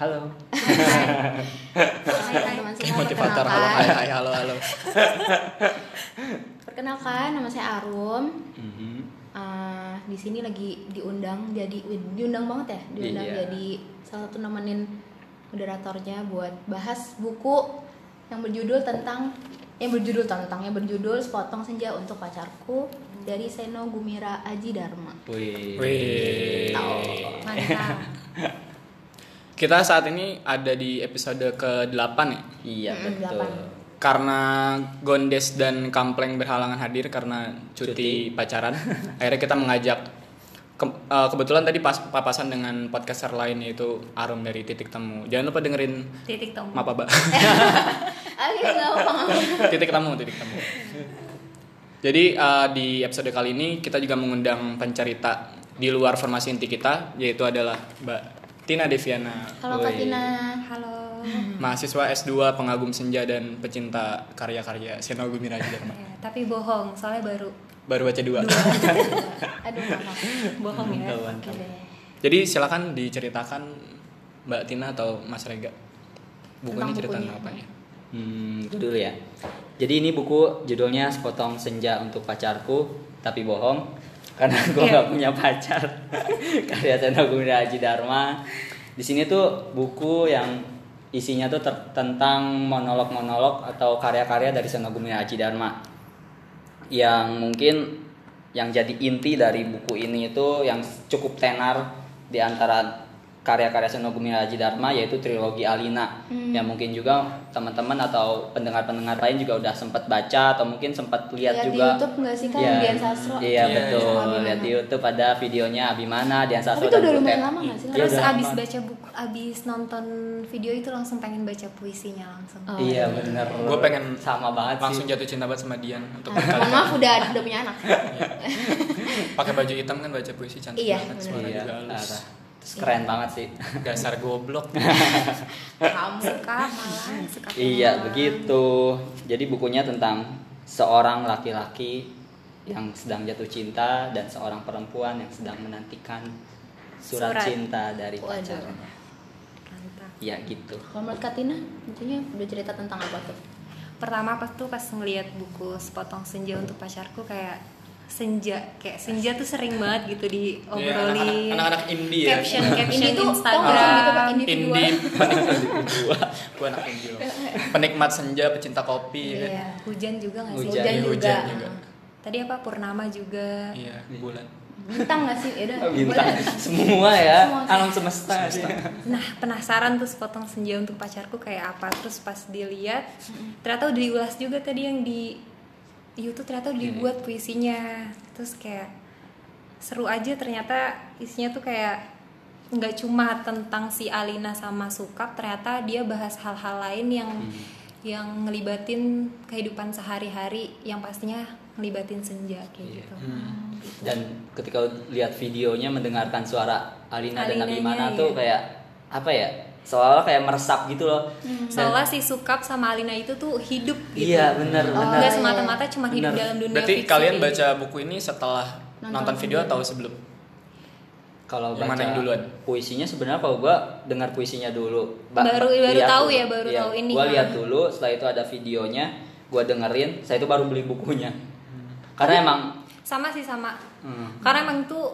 Halo. Hai teman-teman semua. Motivator halo hai hai halo halo. Perkenalkan, nama saya Arum. Mhm. Eh, di sini lagi diundang jadi diundang banget ya, diundang Iya. jadi salah satu nemenin moderatornya buat bahas buku yang berjudul tentang yang berjudul tentang yang berjudul Sepotong Senja untuk Pacarku dari Seno Gumira Aji Dharma. Wih. Wih. Mantap. Kita saat ini ada di episode ke-8 ya. Iya Mm, betul. delapan. Karena Gondes dan Kampleng berhalangan hadir karena cuti, Cuti. pacaran. Akhirnya kita mengajak ke- eh, kebetulan tadi pas papasan dengan podcaster lain yaitu Arum dari Titik Temu. Jangan lupa dengerin titik temu Mapa Mbak. Titik temu, titik temu. Jadi eh, di episode kali ini kita juga mengundang pencerita di luar formasi inti kita yaitu adalah Mbak Tina Deviana. Halo Kak. Tina. halo Mahasiswa S2 pengagum senja dan pecinta karya-karya Seno Gumira Dharma. Ya, tapi bohong soalnya baru Baru baca dua. Aduh maaf. bohong ya Mantap, deh. Jadi silakan diceritakan Mbak Tina atau Mas Rega. Buku Tentang ini cerita bukunya. tentang apa ya? Hmm, itu dulu ya. Jadi ini buku judulnya Sepotong Senja untuk Pacarku, tapi bohong karena gue Iya. nggak punya pacar. Karya Seno Gumira Aji Dharma. Di sini tuh buku yang isinya tuh ter- tentang monolog-monolog atau karya-karya dari Seno Gumira Aji Dharma. Yang mungkin yang jadi inti dari buku ini itu yang cukup tenar di antara karya-karya Seno Gumira Aji Dharma yaitu trilogi Alina Hmm. yang mungkin juga teman-teman atau pendengar-pendengar lain juga udah sempat baca atau mungkin sempat lihat Lihat di juga YouTube nggak sih kan Iya, Dian Sastro? Iya Iya, betul, Abimana. lihat di YouTube ada videonya Abimana, Dian Tapi Sastro itu dan udah lumayan lama nggak sih? Iya, terus udah abis baca buku abis nonton video itu langsung pengen baca puisinya langsung Oh, Iya benar. Gue pengen sama banget langsung sih. jatuh cinta banget sama Dian untuk Ah, mohon maaf udah udah punya anak. pakai baju hitam kan baca puisi cantik Iya, banget suara Iya, juga halus. Terus keren banget sih. Dasar goblok. Kamu suka malah suka Iya begitu. Jadi bukunya tentang seorang laki-laki yang sedang jatuh cinta dan seorang perempuan yang sedang menantikan surat, Surat. cinta dari Waduh. pacarnya. Mantap. Ya gitu. Kalau menurut Kak Tina, intinya udah cerita tentang apa tuh? pertama pas tuh pas ngeliat buku sepotong senja untuk pacarku kayak senja kayak senja tuh sering banget gitu diobrolin Iya, anak-anak- anak-anak indie ya. caption caption Indie tau Instagram gitu Indie dua. Gua anak indie. Penikmat senja, pecinta kopi ya kan. hujan juga nggak sih Hujan. Hujan juga. hujan juga. tadi apa purnama juga Iya, bulan. Bintang nggak sih? Yaudah, Oh, bintang semua ya Semua. alam semesta, sih. Nah penasaran tuh sepotong senja untuk pacarku kayak apa Terus pas dilihat ternyata udah diulas juga tadi yang di YouTube ternyata udah dibuat puisinya. Terus kayak seru aja ternyata isinya tuh kayak nggak cuma tentang si Alina sama Sukap ternyata dia bahas hal-hal lain yang yang ngelibatin kehidupan sehari-hari yang pastinya ngelibatin senja kayak Iya. gitu. Dan ketika lihat videonya mendengarkan suara Alina dan Alinanya, Abimana iya. tuh kayak apa ya seolah kayak meresap gitu loh Hmm. Soalnya si Sukap sama Alina itu tuh hidup gitu iya benar Oh, benar nggak semata-mata cuma hidup Bener. dalam dunia Berarti fiksi kalian kayak baca buku ini setelah Nonton nonton, video video. atau sebelum? kalau baca mana yang duluan? puisinya sebenarnya kalau gua dengar puisinya dulu Baru- baru lihat tahu dulu. ya, baru Iya, tahu ini. gua Ah. lihat dulu setelah itu ada videonya gua dengerin saya itu baru beli bukunya karena emang sama sih sama hmm, karena emang tuh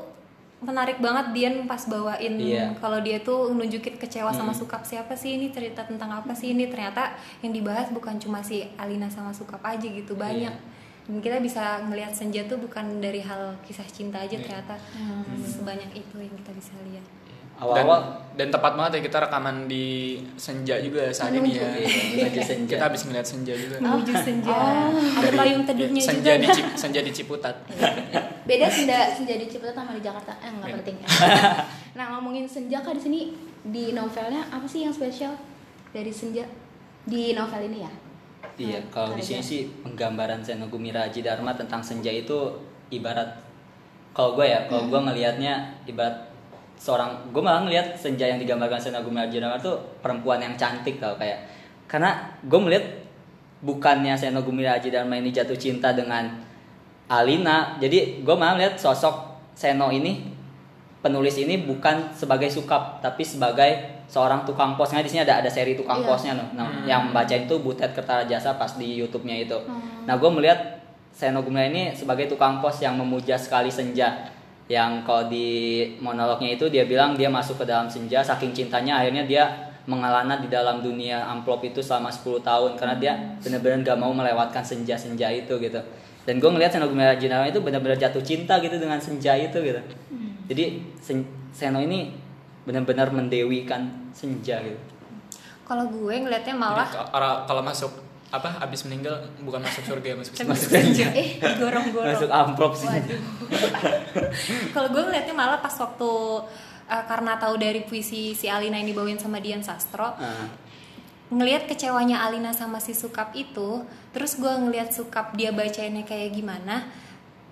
menarik banget Dian pas bawain Iya. kalau dia tuh nunjukin kecewa sama Hmm. Sukap siapa sih ini cerita tentang apa sih ini ternyata yang dibahas bukan cuma si Alina sama Sukap aja gitu banyak Iya. dan kita bisa ngelihat senja tuh bukan dari hal kisah cinta aja Iya. ternyata Hmm. sebanyak itu yang kita bisa lihat Dan, awal-awal dan tepat banget ya kita rekaman di senja juga saat ini ya. Iya, lagi senja. Kita habis ngeliat senja juga. menuju senja Oh. ada payung teduhnya senja juga di Cip- senja di Ciputat. Beda senja senja di Ciputat sama di Jakarta. Eh nggak Iya. penting. nah ngomongin senja kak di sini di novelnya apa sih yang spesial dari senja di novel ini ya? Iya, Hmm, kalau di sini sih penggambaran Seno Gumira Aji Dharma tentang senja itu ibarat kalau gue ya, kalau gue ngelihatnya ibarat seorang gue malah ngelihat senja yang digambarkan Seno Gumira Aji Dharma tuh perempuan yang cantik tau kayak karena gue melihat bukannya Seno Gumira Aji Dharma ini jatuh cinta dengan Alina jadi gue malah lihat sosok Seno ini penulis ini bukan sebagai sukap tapi sebagai seorang tukang posnya di sini ada ada seri tukang Iya. posnya loh. Nah, yang baca itu Butet Kertajasa pas di YouTube-nya itu. Hmm. nah gue melihat Seno Gumilar ini sebagai tukang pos yang memuja sekali senja yang kalau di monolognya itu dia bilang dia masuk ke dalam senja saking cintanya akhirnya dia mengalana di dalam dunia amplop itu selama 10 tahun karena dia benar-benar gak mau melewatkan senja-senja itu gitu. Dan gue ngelihat Seno Gumilar Ajidharma itu benar-benar jatuh cinta gitu dengan senja itu gitu. Jadi Sen- Seno ini benar-benar mendewikan senja gitu. Kalau gue ngelihatnya Jadi malah kalau masuk apa abis meninggal bukan masuk surga ya masuk Masuk surga. senja Eh, gorong-gorong. masuk amplop sih. Kalau gue ngeliatnya malah pas waktu uh, karena tahu dari puisi si Alina yang dibawain sama Dian Sastro, Ah, ngelihat kecewanya Alina sama si Sukap itu, terus gue ngelihat Sukap dia bacainnya kayak gimana.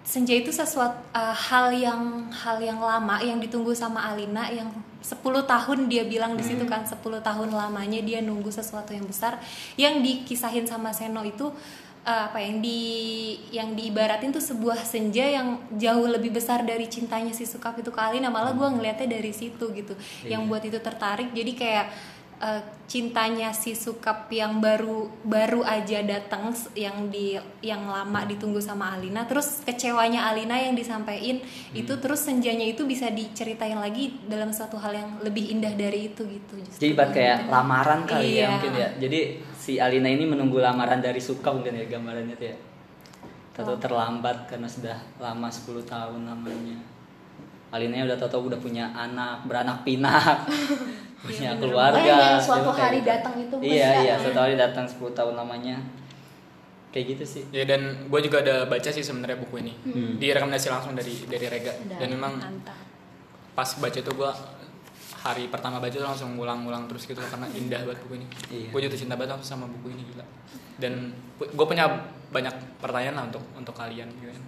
Senja itu sesuatu uh, hal yang hal yang lama yang ditunggu sama Alina yang 10 tahun dia bilang di situ kan 10 tahun lamanya dia nunggu sesuatu yang besar. Yang dikisahin sama Seno itu uh, apa yang di yang diibaratin tuh sebuah senja yang jauh lebih besar dari cintanya si Sukap itu ke Alina. Malah gue ngelihatnya dari situ gitu. Yang Iya. buat itu tertarik. Jadi kayak uh, cintanya si Sukap yang baru baru aja datang yang di yang lama ditunggu sama Alina terus kecewanya Alina yang disampaikan itu terus senjanya itu bisa diceritain lagi dalam suatu hal yang lebih indah dari itu gitu jadi ibarat kayak lamaran kali ya Iya. mungkin ya. Jadi si Alina ini menunggu lamaran dari Suka mungkin ya gambarannya tuh ya. Tahu terlambat karena sudah lama 10 tahun lamanya Alina udah tahu udah punya anak beranak pinak punya bener. keluarga Oh, yang suatu kayak hari gitu. datang itu iya iya ya. suatu hari datang 10 tahun lamanya kayak gitu sih Ya dan gue juga ada baca sih sebenarnya buku ini. Hmm. Direkomendasi langsung dari dari Rega. Dan memang mantap pas baca itu gue hari pertama baca tuh langsung ngulang-ngulang terus gitu karena indah banget buku ini. Iya. Gue jatuh cinta banget sama buku ini gila. Dan gue punya banyak pertanyaan lah untuk untuk kalian gitu. kan.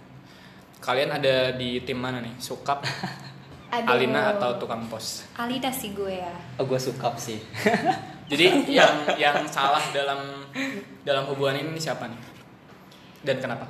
Kalian ada di tim mana nih? Sukap, Aduh. Alina atau tukang pos? Alina sih gue ya oh gue Sukap sih Jadi yang yang salah dalam dalam hubungan ini siapa nih? Dan kenapa?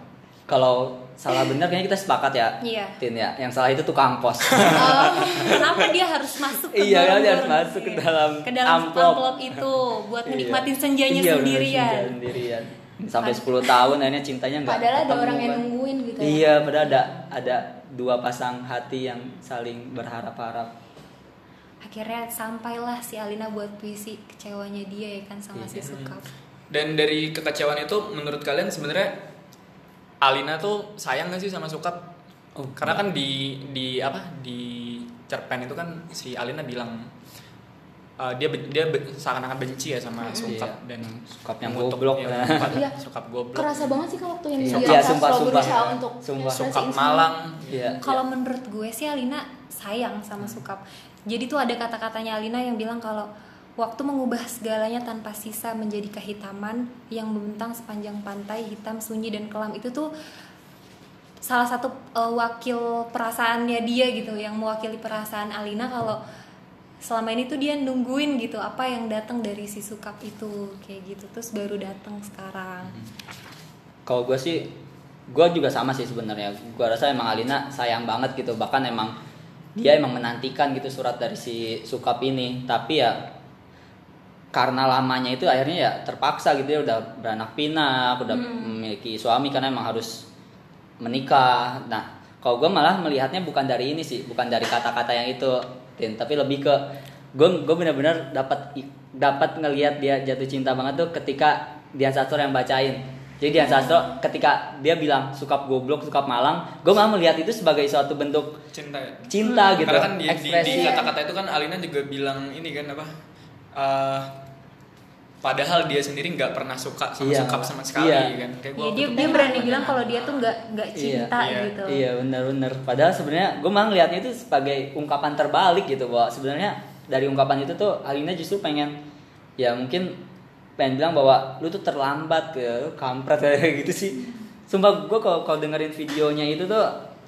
kalau salah benar kayaknya kita sepakat ya Iya. Tin ya yang salah itu tukang pos Oh, kenapa dia harus masuk ke Iya, kan dia harus masuk ke Iya. dalam ke dalam amplop. amplop, itu buat Iya. menikmatin senjanya Iya, bener, sendirian. senja sendirian. Sampai 10 tahun akhirnya cintanya nggak Padahal ada orang yang nungguin gitu ya. Iya, padahal ada ada dua pasang hati yang saling berharap-harap. Akhirnya sampailah si Alina buat puisi kecewanya dia ya kan sama si Iya. Sukap. Dan dari kekecewaan itu menurut kalian sebenarnya Alina tuh sayang gak sih sama Sukap? Oh, Karena kan di di apa di cerpen itu kan si Alina bilang uh, dia dia ben- seakan-akan benci ya sama Sukap Iya. dan Sukap yang goblok. ya, Sukap, Iya. Sukap goblok. Kerasa banget sih kalau waktu yang Iya. dia Iya, sumpah, sumpah. berusaha untuk Sumpah. Malang. Iya. Kalau menurut gue sih Alina sayang sama Sukap. Jadi tuh ada kata-katanya Alina yang bilang kalau waktu mengubah segalanya tanpa sisa menjadi kehitaman yang membentang sepanjang pantai hitam sunyi dan kelam itu tuh salah satu uh, wakil perasaannya dia gitu yang mewakili perasaan Alina kalau selama ini tuh dia nungguin gitu apa yang datang dari si Sukap itu kayak gitu terus baru datang sekarang. Kalau gue sih, gue juga sama sih sebenarnya. Gue rasa emang Alina sayang banget gitu. Bahkan emang dia emang menantikan gitu surat dari si Sukap ini. Tapi ya karena lamanya itu akhirnya ya terpaksa gitu ya udah beranak pinak, udah memiliki suami karena emang harus menikah. Nah, kalau gue malah melihatnya bukan dari ini sih, bukan dari kata-kata yang itu, Tin, tapi lebih ke gue gue benar-benar dapat dapat ngelihat dia jatuh cinta banget tuh ketika Dian Sastro yang bacain. Jadi Dian Sastro ketika dia bilang sukap goblok, sukap malang, gue malah melihat itu sebagai suatu bentuk Cinta ya. cinta gitu, Karena kan di, di, ekspresi. di kata-kata itu kan Alina juga bilang ini kan apa? eh, padahal dia sendiri nggak pernah suka sama Iya. Sukap sama sekali Iya. kan. Kayak gua Ya, waktu dia dia berani bilang kalau dia tuh nggak nggak Iya, cinta iya, gitu. Iya benar-benar. Padahal sebenarnya gue malah ngelihatnya itu sebagai ungkapan terbalik gitu bahwa sebenarnya dari ungkapan itu tuh Alina justru pengen ya mungkin pengen bilang bahwa lu tuh terlambat ke kampret kayak gitu sih. Sumpah gue kalau kalau dengerin videonya itu tuh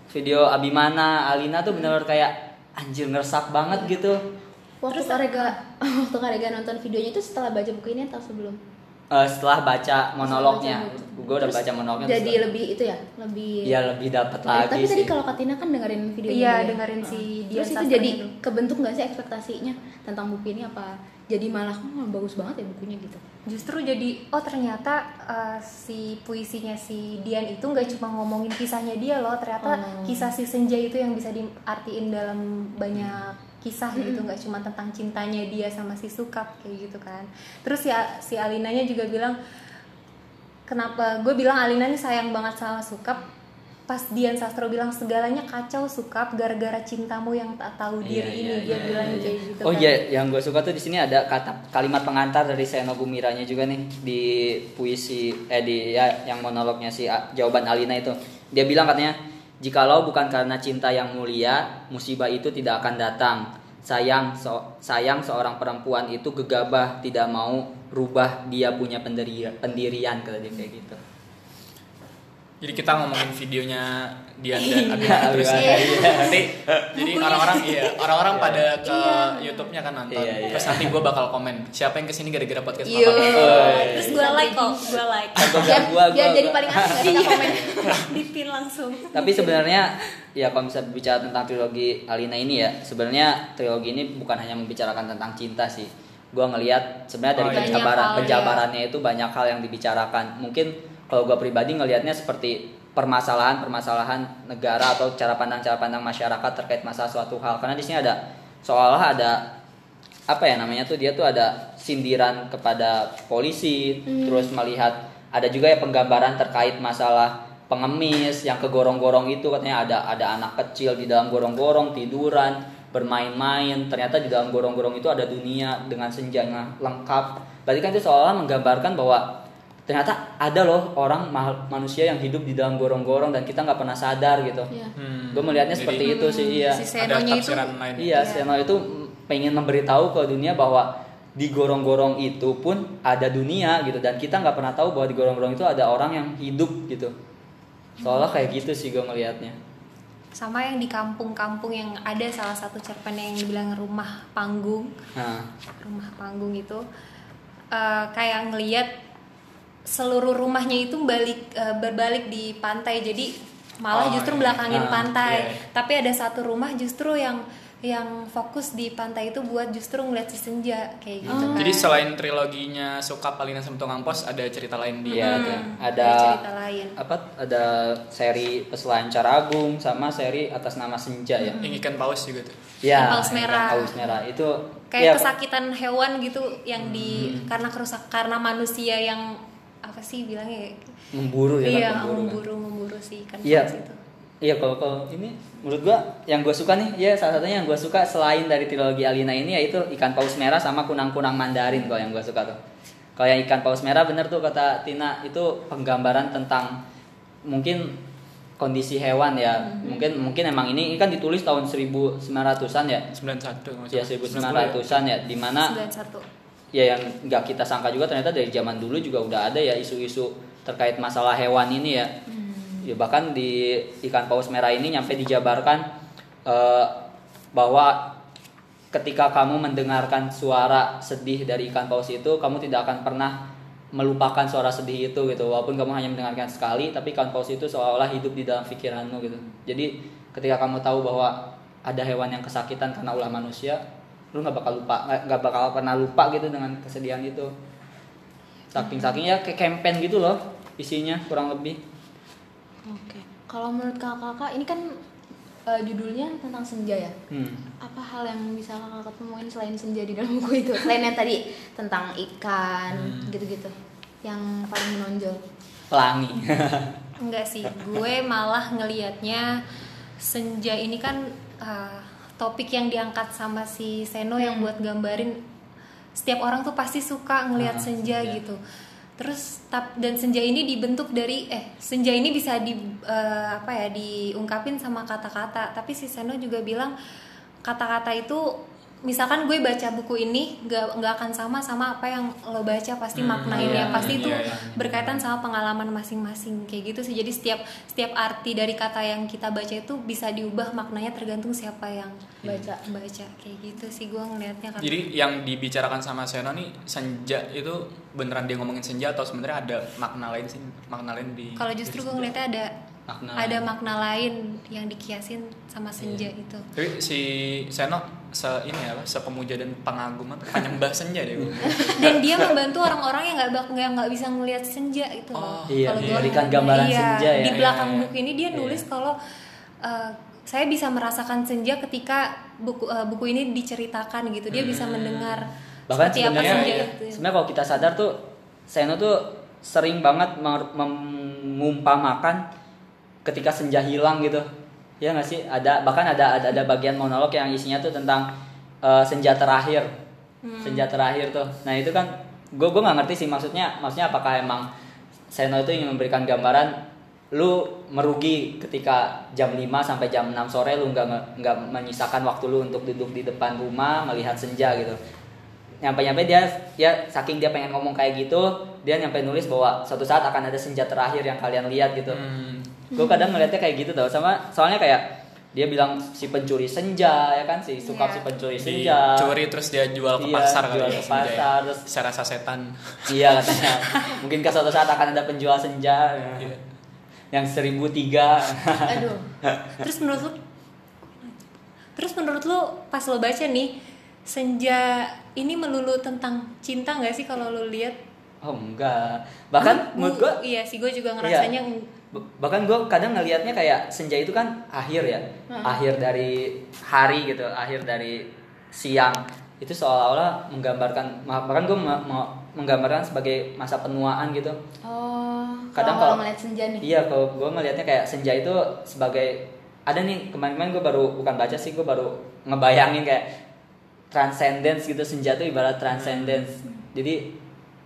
video Abimana Alina tuh benar-benar kayak anjir ngeresak banget gitu. Waktu Kak Rega, waktu Kak Rega nonton videonya itu setelah baca buku ini atau sebelum? eh, setelah baca monolognya gue udah Terus baca monolognya jadi terus- lebih itu ya lebih Iya lebih dapat lagi tapi sih tadi kalau Katina kan dengerin videonya Iya, dia. dengerin si. Dian terus itu jadi itu. kebentuk nggak sih ekspektasinya tentang buku ini apa jadi malah oh, bagus banget ya bukunya gitu justru jadi oh ternyata uh, si puisinya si Dian itu nggak cuma ngomongin kisahnya dia loh ternyata Oh. kisah si Senja itu yang bisa diartiin dalam banyak kisah gitu nggak cuma tentang cintanya dia sama si Sukap kayak gitu kan terus si si Alinanya juga bilang kenapa gue bilang Alina ini sayang banget sama Sukap pas Dian Sastro bilang segalanya kacau Sukap gara-gara cintamu yang tak tahu Iya, diri iya, ini iya, dia iya, bilang iya. kayak gitu Oh kan. iya, yang gue suka tuh di sini ada kata kalimat pengantar dari Seno Gumiranya juga nih di puisi eh di ya yang monolognya si jawaban Alina itu. Dia bilang katanya, "Jikalau bukan karena cinta yang mulia, musibah itu tidak akan datang. Sayang so- sayang seorang perempuan itu gegabah tidak mau rubah dia punya pendiri- pendirian kata dia kayak gitu. Jadi kita ngomongin videonya Dian dan Abina terus Iya. nanti jadi orang-orang iya orang-orang pada ke YouTube-nya kan nonton. Iya, iya. Terus nanti gue bakal komen siapa yang ke sini gara-gara podcast Iya. Papa. terus gue like kok gue like Kan gua biar, bilang, gua- biar gua- jadi gua- paling asik kita komen dipin langsung Tapi sebenarnya ya kalau bisa bicara tentang trilogi Alina ini ya, sebenarnya trilogi ini bukan hanya membicarakan tentang cinta sih. Gua ngelihat sebenarnya dari Oh, iya. penjabaran penjabarannya itu banyak hal yang dibicarakan. Mungkin kalau gua pribadi ngelihatnya seperti permasalahan-permasalahan negara atau cara pandang cara pandang masyarakat terkait masalah suatu hal. Karena di sini ada seolah ada apa ya namanya tuh dia tuh ada sindiran kepada polisi terus melihat ada juga ya penggambaran terkait masalah pengemis yang kegorong-gorong itu katanya ada ada anak kecil di dalam gorong-gorong tiduran bermain-main. Ternyata di dalam gorong-gorong itu ada dunia dengan senjanya lengkap. Berarti kan itu seolah menggambarkan bahwa ternyata ada loh orang ma- manusia yang hidup di dalam gorong-gorong dan kita nggak pernah sadar gitu Iya. Hmm. gue melihatnya Jadi seperti itu sih iya si ada itu lain. Iya, Seno itu pengen memberitahu ke dunia bahwa di gorong-gorong itu pun ada dunia gitu dan kita nggak pernah tahu bahwa di gorong-gorong itu ada orang yang hidup gitu. Soalnya kayak gitu sih gue ngelihatnya. sama yang di kampung-kampung yang ada salah satu cerpen yang dibilang rumah panggung Nah, rumah panggung itu eh, kayak ngelihat seluruh rumahnya itu balik eh, berbalik di pantai jadi malah Oh, justru iya. belakangin Ah, pantai iya, tapi ada satu rumah justru yang yang fokus di pantai itu buat justru ngeliat si senja kayak gitu kan Jadi selain triloginya Suka Palina sama Tukang Pos ada cerita lain di iya Hmm, ada ada cerita lain apa ada seri Peselancar Agung sama seri atas nama Senja ya. yang ikan paus juga tuh. Ya, paus merah. ikan paus merah itu kayak ya, kesakitan hewan gitu yang di Hmm. karena kerusak karena manusia yang apa sih bilangnya ya? memburu ya iya kan, memburu kan. memburu memburu si ikan Iya. paus itu Iya kalau kalau ini menurut gua yang gua suka nih ya salah satunya yang gua suka selain dari trilogi Alina ini yaitu ikan paus merah sama kunang-kunang Mandarin kalau yang gua suka tuh. Kalau yang ikan paus merah bener tuh kata Tina itu penggambaran tentang mungkin kondisi hewan ya. Mungkin mungkin emang ini, ini kan ditulis tahun 1900-an ya. 91 kalau nggak Ya salah. 1900-an ya di mana 91 ya yang nggak kita sangka juga ternyata dari zaman dulu juga udah ada ya isu-isu terkait masalah hewan ini ya. Ya bahkan di ikan paus merah ini nyampe dijabarkan eh, bahwa ketika kamu mendengarkan suara sedih dari ikan paus itu kamu tidak akan pernah melupakan suara sedih itu gitu. Walaupun kamu hanya mendengarkan sekali tapi ikan paus itu seolah-olah hidup di dalam pikiranmu gitu. Jadi ketika kamu tahu bahwa ada hewan yang kesakitan karena ulah manusia lu nggak bakal lupa nggak bakal pernah lupa gitu dengan kesedihan itu. Saking sakingnya kayak campaign gitu loh isinya kurang lebih. Oke kalau menurut kakak-kakak ini kan eh, judulnya tentang senja ya? Hmm. apa hal yang bisa kakak temuin selain senja di dalam buku itu? Selain yang tadi tentang ikan gitu-gitu yang paling menonjol? Pelangi. Enggak sih gue malah ngelihatnya senja ini kan uh, topik yang diangkat sama si Seno yang buat gambarin setiap orang tuh pasti suka ngelihat Ah, senja senja. gitu. Terus tap dan senja ini dibentuk dari eh senja ini bisa di eh, apa ya diungkapin sama kata-kata. Tapi si Seno juga bilang kata-kata itu misalkan gue baca buku ini nggak nggak akan sama sama apa yang lo baca pasti maknainnya iya, pasti itu iya, iya. berkaitan sama pengalaman masing-masing kayak gitu sih jadi setiap setiap arti dari kata yang kita baca itu bisa diubah maknanya tergantung siapa yang Baca. baca kayak gitu sih gue ngelihatnya kan Jadi yang dibicarakan sama Seno nih senja itu beneran dia ngomongin senja atau sebenarnya ada makna lain sih makna lain di kalau justru gue senja? ngeliatnya ada Makna ada makna lain yang dikiasin sama senja itu Tapi si Seno se ini apa sepemuja dan pengagum apa penyembah senja deh. Bu. dan dia membantu orang-orang yang nggak yang nggak bisa ngelihat senja itu Oh, loh. iya, Kalau gua memberikan gambaran iya. senja ya. Di belakang Iya, iya. buku ini dia nulis kalau uh, saya bisa merasakan senja ketika buku uh, buku ini diceritakan gitu. Dia bisa mendengar Hmm. bahkan seperti apa sebenarnya senja iya. itu. sebenarnya kalau kita sadar tuh Seno tuh sering banget mengumpamakan ketika senja hilang gitu. Ya nggak sih? Ada bahkan ada ada ada bagian monolog yang isinya tuh tentang eh, senja terakhir. Senja terakhir tuh. Nah itu kan gue gue nggak ngerti sih maksudnya maksudnya apakah emang Seno itu ingin memberikan gambaran lu merugi ketika jam 5 sampai jam 6 sore lu nggak nggak menyisakan waktu lu untuk duduk di depan rumah melihat senja gitu. Nyampe nyampe dia ya saking dia pengen ngomong kayak gitu dia nyampe nulis bahwa suatu saat akan ada senja terakhir yang kalian lihat gitu. Hmm. Gue kadang ngeliatnya kayak gitu tau sama soalnya kayak dia bilang si pencuri senja ya kan si sukap Iya. si pencuri senja Dicuri terus dia jual ke Iya, pasar jual ke senja ya. pasar, terus- secara sasetan. iya katanya mungkin ke suatu saat akan ada penjual senja Iya. yang seribu tiga Aduh. Terus menurut lu Terus menurut lu pas lo baca nih senja ini melulu tentang cinta nggak sih kalau lo lihat? oh enggak bahkan Bu- menurut gue iya sih gue juga ngerasanya bahkan gue kadang ngelihatnya kayak senja itu kan akhir ya. Akhir dari hari gitu akhir dari siang. Itu seolah-olah menggambarkan bahkan gue menggambarkan sebagai masa penuaan gitu. Oh, Kadang kalau ngeliat senja nih. iya kalau gue ngelihatnya kayak senja itu sebagai ada nih kemarin-kemarin gue baru bukan baca sih gue baru ngebayangin kayak transcendence gitu senja tuh ibarat transcendence. Jadi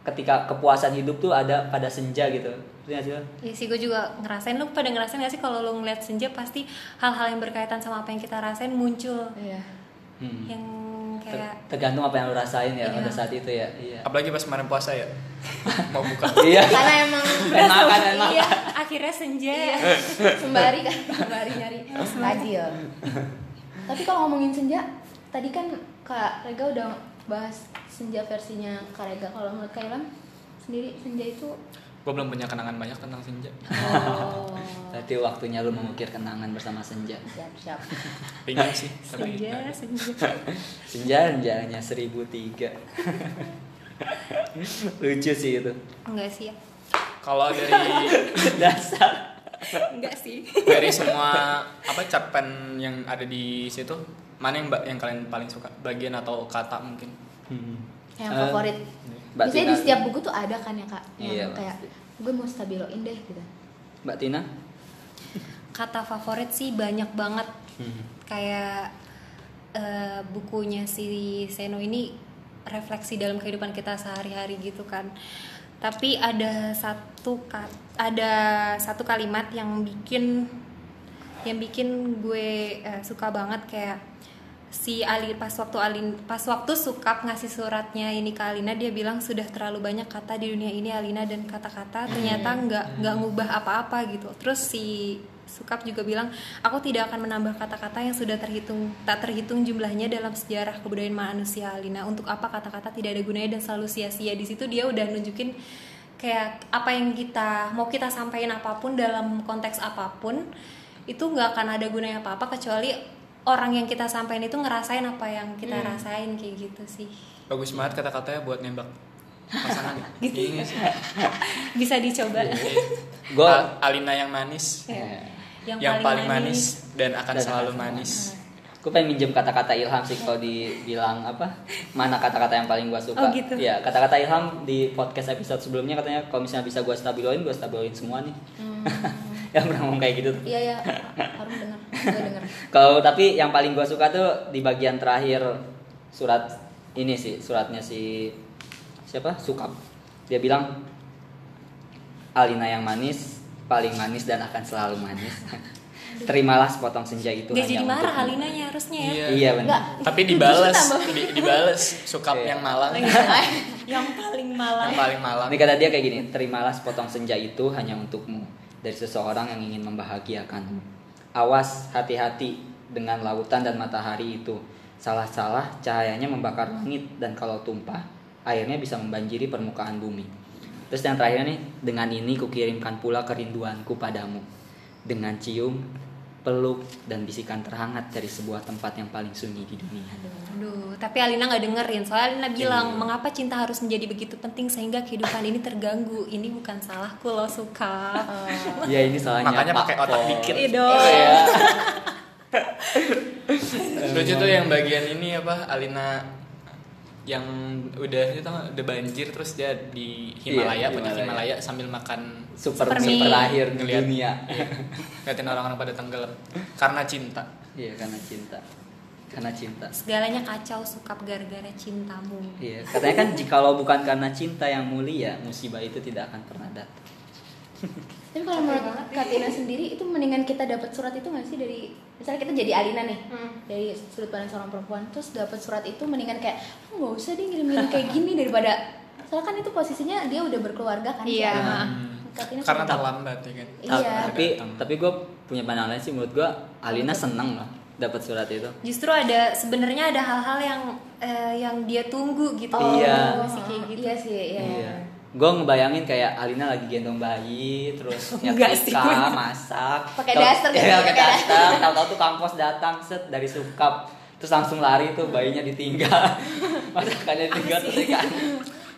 ketika kepuasan hidup tuh ada pada senja gitu Nggak sih? Iya sih gue juga ngerasain lu pada ngerasain gak sih kalau lo ngeliat senja pasti hal-hal yang berkaitan sama apa yang kita rasain muncul Iya. Hmm. yang kayak tergantung apa yang lo rasain ya Iya. pada saat itu ya iya Apalagi pas kemarin puasa ya. Mau buka. iya Karena emang enak iya akhirnya senja Iya. sembari kan sembari nyari tajil. Tapi kalau ngomongin senja, tadi kan Kak Rega udah bahas senja versinya Kak Rega. Kalau menurut Kak Ilham sendiri senja itu Gue belum punya kenangan banyak tentang senja. oh, berarti waktunya lu mengukir kenangan bersama senja siap siap. Pengen sih, tapi senja senja senja senjanya seribu tiga lucu sih itu enggak sih ya Kalau dari dasar enggak sih dari semua apa cerpen yang ada di situ, mana yang mbak yang kalian paling suka? Bagian atau kata mungkin? Hmm. Yang favorit. Mbak Biasanya Tina. di setiap buku tuh ada kan ya Kak, yang Iya, kayak gue mau stabiloin deh gitu. mbak Tina kata favorit sih banyak banget Hmm. kayak eh, bukunya si Seno ini refleksi dalam kehidupan kita sehari-hari gitu kan tapi ada satu ada satu kalimat yang bikin yang bikin gue eh, suka banget kayak si Ali pas waktu Alin pas waktu Sukap ngasih suratnya ini ke Alina dia bilang sudah terlalu banyak kata di dunia ini Alina dan kata-kata ternyata nggak nggak ngubah apa-apa gitu. Terus si Sukap juga bilang aku tidak akan menambah kata-kata yang sudah terhitung tak terhitung jumlahnya dalam sejarah kebudayaan manusia Alina. Untuk apa kata-kata tidak ada gunanya dan selalu sia-sia? Di situ dia udah nunjukin kayak apa yang kita mau kita sampaikan apa pun dalam konteks apa pun itu nggak akan ada gunanya apa-apa kecuali orang yang kita sampaikan itu ngerasain apa yang kita rasain kayak gitu sih. Bagus banget kata-katanya buat nembak pasangan. Iya sih. bisa dicoba. Gue Al- Alina yang manis, Ya. yang, paling manis, dan akan Dan selalu akan manis. gue pengen minjem kata-kata Ilham sih kalau dibilang apa mana kata-kata yang paling gue suka. Oh, gitu. ya kata-kata Ilham di podcast episode sebelumnya katanya kalau misalnya bisa gue stabiloin gue stabiloin semua nih yang pernah ngomong kayak gitu tuh. Iya ya, harus denger, gue denger. Kalau tapi yang paling gue suka tuh di bagian terakhir surat ini sih suratnya si siapa Sukap. Dia bilang Alina yang manis paling manis dan akan selalu manis. terimalah sepotong senja itu Gak jadi marah untukmu." Alinanya harusnya ya. Iya. iya benar. Tapi dibales, di, dibales sukap Iya. yang malang. yang paling malah. yang paling malang. Ini kata dia kayak gini, terimalah sepotong senja itu hanya untukmu dari seseorang yang ingin membahagiakanmu. Awas, hati-hati dengan lautan dan matahari itu. Salah-salah cahayanya membakar langit dan kalau tumpah, airnya bisa membanjiri permukaan bumi. Terus yang terakhir nih, dengan ini kukirimkan pula kerinduanku padamu. Dengan cium, peluk, dan bisikan terhangat dari sebuah tempat yang paling sunyi di dunia. Aduh, tapi Alina nggak dengerin. Soalnya Alina bilang, Iya. mengapa cinta harus menjadi begitu penting sehingga kehidupan ini terganggu. Ini bukan salahku loh suka. Ya ini salahnya Makanya Pak pakai otak dikit. Iya dong. Iya. Lucu tuh yang bagian ini apa Alina yang udah itu udah banjir terus dia di Himalaya, Iya, punya Himalaya. Himalaya sambil makan Super Super lahir ngeliat dunia. Iya. Ngeliatin orang-orang pada tenggelam karena cinta. Iya karena cinta. Karena cinta. Segalanya kacau sukap gara-gara cintamu. Iya, katanya kan jikalau bukan karena cinta yang mulia, musibah itu tidak akan pernah datang. Tapi kalau menurut Katina sendiri itu mendingan kita dapat surat itu nggak sih dari misalnya kita jadi Alina nih dari sudut pandang seorang perempuan terus dapat surat itu mendingan kayak oh, nggak usah deh ngirim-ngirim kayak gini daripada soalnya kan itu posisinya dia udah berkeluarga kan Iya. Hmm. Katina Karena terlambat ya kan. Iya. Tapi tapi gue punya pandangan lain sih menurut gue Alina seneng loh dapat surat itu. Justru ada sebenarnya ada hal-hal yang eh, yang dia tunggu gitu. Iya. Masih kayak gitu. Iya sih, iya. Iya. Gue ngebayangin kayak Alina lagi gendong bayi, terus nyetrika, masak. Pakai daster gitu, Iya, pakai daster. Tahu-tahu tuh kampus datang set dari sukap. Terus langsung lari tuh bayinya ditinggal. Masakannya ditinggal terus ikan.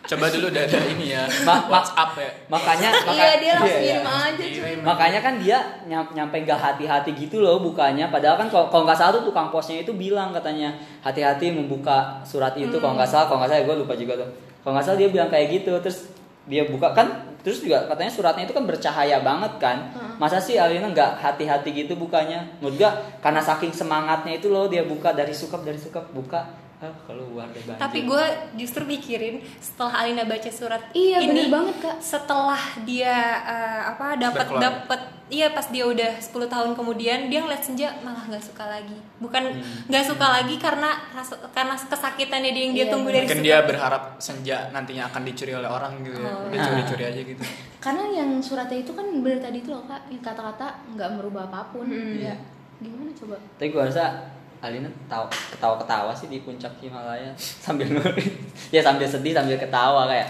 Coba dulu udah ada ini ya. Ma- ma- WhatsApp ya. Makanya Iya, maka- dia langsung iya, iya. aja cuy. Kirim. Makanya kan dia nyam- nyampe gak hati-hati gitu loh bukanya. Padahal kan kalau nggak salah tuh tukang posnya itu bilang katanya hati-hati membuka surat itu. Kalau nggak salah, kalau nggak salah gue lupa juga tuh. Kalau nggak salah dia bilang kayak gitu. Terus dia buka kan, terus juga katanya suratnya itu kan bercahaya banget kan. Masa sih Alina nggak hati-hati gitu bukanya? Menurut karena saking semangatnya itu loh dia buka dari sukap dari sukap buka. Ah, keluar deh banjir. Tapi gue justru mikirin setelah Alina baca surat Iya, ini bener banget, Kak. Setelah dia eh, apa dapat dapat iya pas dia udah 10 tahun kemudian dia ngeliat senja malah nggak suka lagi. Bukan nggak suka lagi karena rasa, karena kesakitannya dia yang dia Iya, tunggu bener. dari Mungkin dia berharap senja nantinya akan dicuri oleh orang gitu ya. Oh. Dia curi-curi aja gitu. Karena yang suratnya itu kan bener tadi itu loh kak, kata-kata nggak merubah apa pun. Hmm. Ya, gimana coba? Tapi gue rasa Alina tahu ketawa-ketawa sih di puncak Himalaya sambil nulis. ya sambil sedih sambil ketawa kayak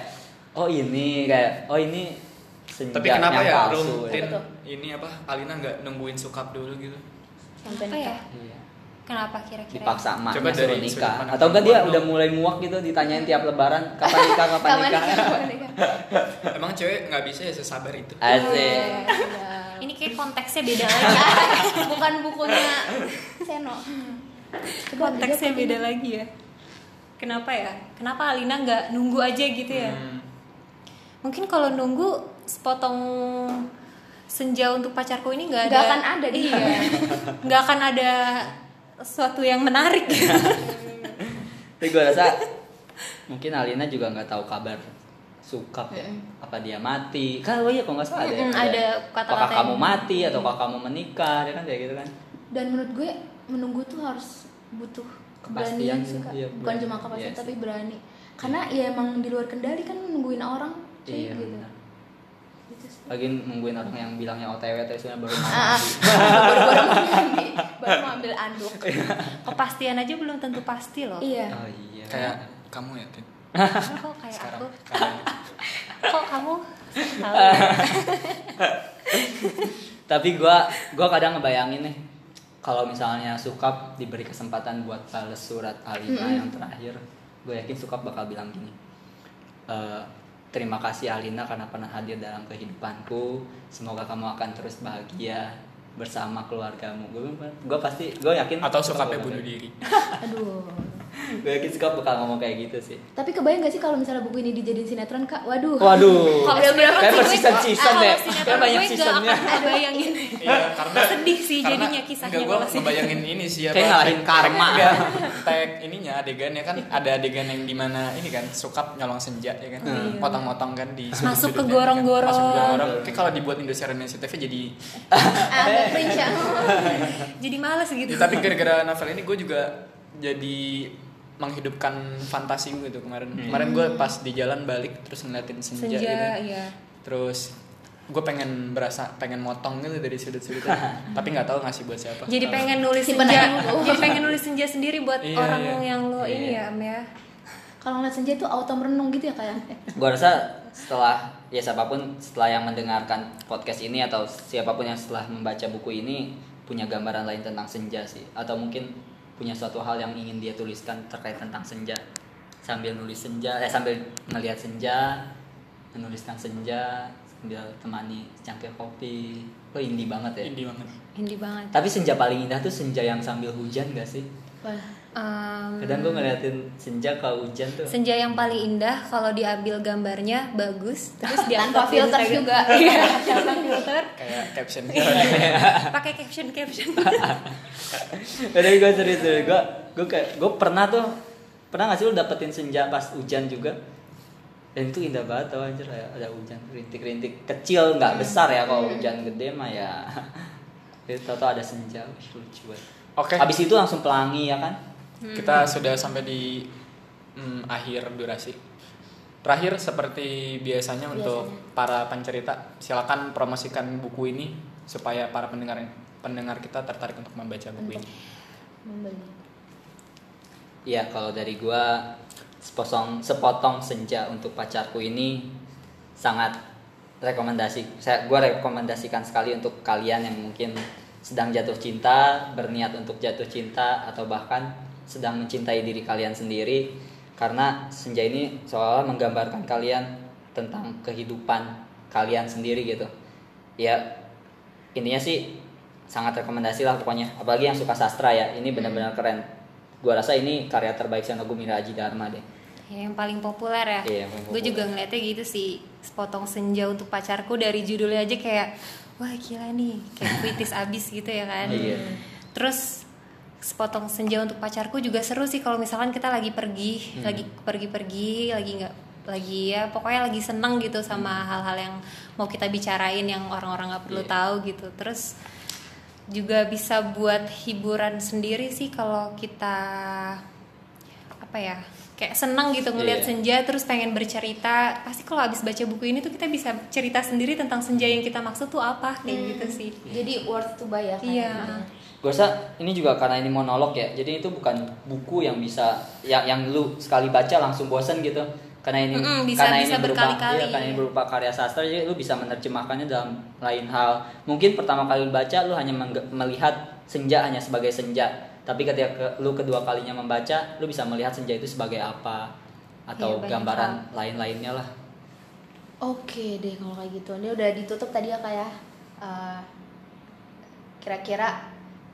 oh ini kayak oh ini senja Tapi kenapa yang ya palsu. rutin ini apa Alina nggak nungguin sukap dulu gitu? Sampai Apa ya? nikah. Iya. Kenapa kira-kira? Dipaksa emaknya Coba dari suruh nikah. Atau enggak dia udah mulai muak gitu ditanyain tiap lebaran kapan nikah kapan Kapan nikah. nikah? Kapan nikah? Emang cewek nggak bisa ya sesabar itu? Asik. Eh, sudah. Ini kayak konteksnya beda lagi. Bukan bukunya Seno. Coba konteksnya beda lagi ya. Kenapa ya? Kenapa Alina nggak nunggu aja gitu ya? Hmm. Mungkin kalau nunggu sepotong senja untuk pacarku ini nggak ada. Nggak akan ada dia. Iya. Nggak akan ada sesuatu yang menarik. Tapi gue rasa mungkin Alina juga nggak tahu kabar sukap ya. Mm-mm. Apa dia mati? Kan oh iya kalau nggak salah ada. ya, ada kata-kata Apakah kamu mati atau kamu menikah? Dia kan kayak gitu kan. Dan menurut gue menunggu tuh harus butuh keberanian sih kak. iya, Bukan berani. cuma kepastian Iya tapi berani. Karena ya emang di luar kendali kan nungguin orang. cuy, Iya gitu. benar. Gitu. Lagi nungguin orang yang bilangnya OTW tapi sebenarnya baru mau Ah, ah. mandi. baru-baru mau mandi, baru mau ambil anduk. Kepastian aja belum tentu pasti loh. Iya. Oh iya. Kayak kamu ya, Tin? Kok kayak Sekarang. aku? Kok kamu? Tapi gua gua kadang ngebayangin nih kalau misalnya Sukap diberi kesempatan buat balas surat Alina yang terakhir, gue yakin Sukap bakal bilang gini. "Eh, terima kasih Alina karena pernah hadir dalam kehidupanku. Semoga kamu akan terus bahagia bersama keluargamu. Gue gue pasti gue yakin Atau Sukap sukapnya bunuh diri. Aduh. Gue yakin Skop bakal ngomong kayak gitu sih Tapi kebayang gak sih kalau misalnya buku ini dijadiin sinetron kak? Waduh. waduh Kalau Udah sinetron kayak sih per gue- season deh sinetron kayak banyak gue seasonnya akan bayangin Iya, karena Sedih sih karena- jadinya kisahnya enggak, kalau gua sih. ngebayangin ini sih apa Kayak ngalahin karma. enggak, tag ininya adegannya kan ada adegan yang di mana ini kan sukap nyolong senja ya kan Hmm. potong-potong kan di Masuk ke sudut-sudutnya, gorong-gorong. kan. masuk ke gorong kayak kalau dibuat Indonesia Indonesia TV jadi cringe ya. Jadi males gitu. Ya, tapi gara-gara novel ini gue juga jadi menghidupkan fantasi gue tuh kemarin kemarin gue pas di jalan balik terus ngeliatin senja, Senja, gitu iya. terus gue pengen berasa pengen motong gitu dari sudut-sudutnya tapi nggak tahu ngasih buat siapa Jadi pengen nulis senja, jadi pengen nulis senja sendiri buat Iya, orang iya. yang lo ini Iya. ya, Am ya. Kalau ngeliat senja itu auto merenung gitu ya kayak. gue rasa setelah ya siapa pun setelah yang mendengarkan podcast ini atau siapa pun yang setelah membaca buku ini punya gambaran lain tentang senja sih atau mungkin punya suatu hal yang ingin dia tuliskan terkait tentang senja. Sambil nulis senja eh sambil ngelihat senja menuliskan senja sambil temani cangkir kopi. Lo indie banget ya. Indie banget Indie banget. tapi senja paling indah tuh senja yang sambil hujan gak sih? Wah. Em, kadang gue ngeliatin senja kalau hujan tuh. senja yang paling indah kalau diambil gambarnya bagus, terus dia Tanpa filter juga. Iya, tanpa filter. kayak caption. Pakai caption caption. Tapi gue serius serius. Gue gue kayak gue pernah tuh pernah gak sih lu dapetin senja pas hujan juga? Dan itu indah banget tau anjir. Ada hujan rintik-rintik kecil nggak besar ya. Kalau hujan gede mah ya tau ada senja lucu banget. Oke. Habis itu langsung pelangi ya kan? Kita sudah sampai di mm, akhir durasi. Terakhir seperti biasanya untuk para pencerita silakan promosikan buku ini supaya para pendengar pendengar kita tertarik untuk membaca buku ini. Membeli. Iya kalau dari gua sepotong sepotong senja untuk pacarku ini sangat rekomendasi. Saya gua rekomendasikan sekali untuk kalian yang mungkin sedang jatuh cinta, berniat untuk jatuh cinta atau bahkan sedang mencintai diri kalian sendiri karena senja ini seolah menggambarkan kalian tentang kehidupan kalian sendiri gitu. Ya intinya sih sangat rekomendasi lah pokoknya apalagi yang suka sastra ya ini benar-benar keren gua rasa ini karya terbaik Gumira Aji Dharma deh Ya, yang paling populer ya. Iya, paling Gue juga ngeliatnya gitu sih. Sepotong senja untuk pacarku dari judulnya aja kayak wah gila nih, kayak puitis abis gitu ya kan. Iya. Terus sepotong senja untuk pacarku juga seru sih kalau misalkan kita lagi pergi, Hmm. lagi pergi-pergi, lagi nggak lagi ya pokoknya lagi seneng gitu sama hal-hal yang mau kita bicarain yang orang-orang nggak perlu Iya. tahu gitu. Terus juga bisa buat hiburan sendiri sih kalau kita apa ya kayak seneng gitu ngelihat Iya. senja terus pengen bercerita pasti kalau habis baca buku ini tuh kita bisa cerita sendiri tentang senja yang kita maksud tuh apa kayak Hmm. gitu sih Jadi worth to buy ya kan. Iya. gue rasa ini juga karena ini monolog ya jadi itu bukan buku yang bisa yang yang lu sekali baca langsung bosen gitu karena ini Mm-mm, bisa- karena bisa ini berupa berkali-kali. iya, karena ini berupa karya sastra jadi lu bisa menerjemahkannya dalam lain hal mungkin pertama kali lu baca lu hanya melihat senja hanya sebagai senja tapi ketika ke- lu kedua kalinya membaca lu bisa melihat senja itu sebagai apa atau banyak gambaran lain-lainnya lah Oke deh kalau kayak gitu. Ini udah ditutup tadi ya kayak kira-kira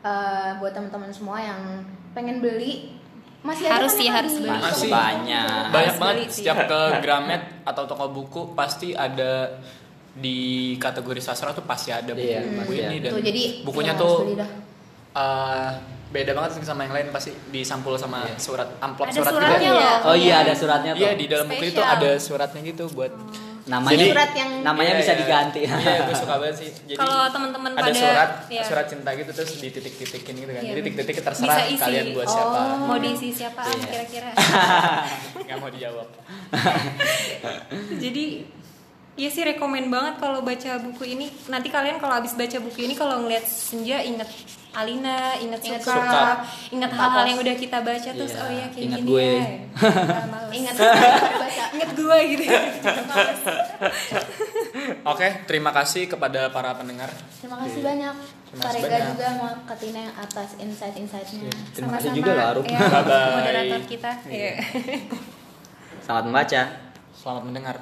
eh, buat teman-teman semua yang pengen beli masih Harus kan sih, yang harus beli. masih banyak banyak banget beli sih. setiap ke Gramet atau toko buku pasti ada di kategori sastra tuh pasti ada buku, Iya, buku ini ada. dan Tuh, jadi bukunya ya, tuh eh, beda banget sih sama yang lain pasti disampul sama Iya. surat amplop Ada surat suratnya juga. loh. oh iya ada suratnya tuh Iya di dalam buku itu ada suratnya gitu buat namanya Jadi- Surat yang namanya Iya, bisa iya. diganti Iya, gue suka banget sih. Jadi Kalau teman-teman ada pada- surat, iya. surat cinta gitu terus dititik-titikin gitu kan. Iya, Jadi titik-titik terserah Bisa isi. kalian buat Oh. siapa. mau diisi siapa Iya. kira-kira Nggak mau dijawab. jadi Iya sih rekomen banget kalau baca buku ini. Nanti kalian kalau habis baca buku ini kalau ngeliat senja inget Alina, inget Inget suka, Suka. inget Pak hal-hal yang udah kita baca terus Iya, oh ya kayak inget gini gue. ya. Ingat baca. inget gue gitu. Oke, terima kasih kepada para pendengar. Terima kasih banyak. Terima kasih banyak. juga sama Katina yang atas insight-insightnya. Terima kasih juga loh Arum. ya, moderator kita. Iya. Selamat membaca. Selamat mendengar.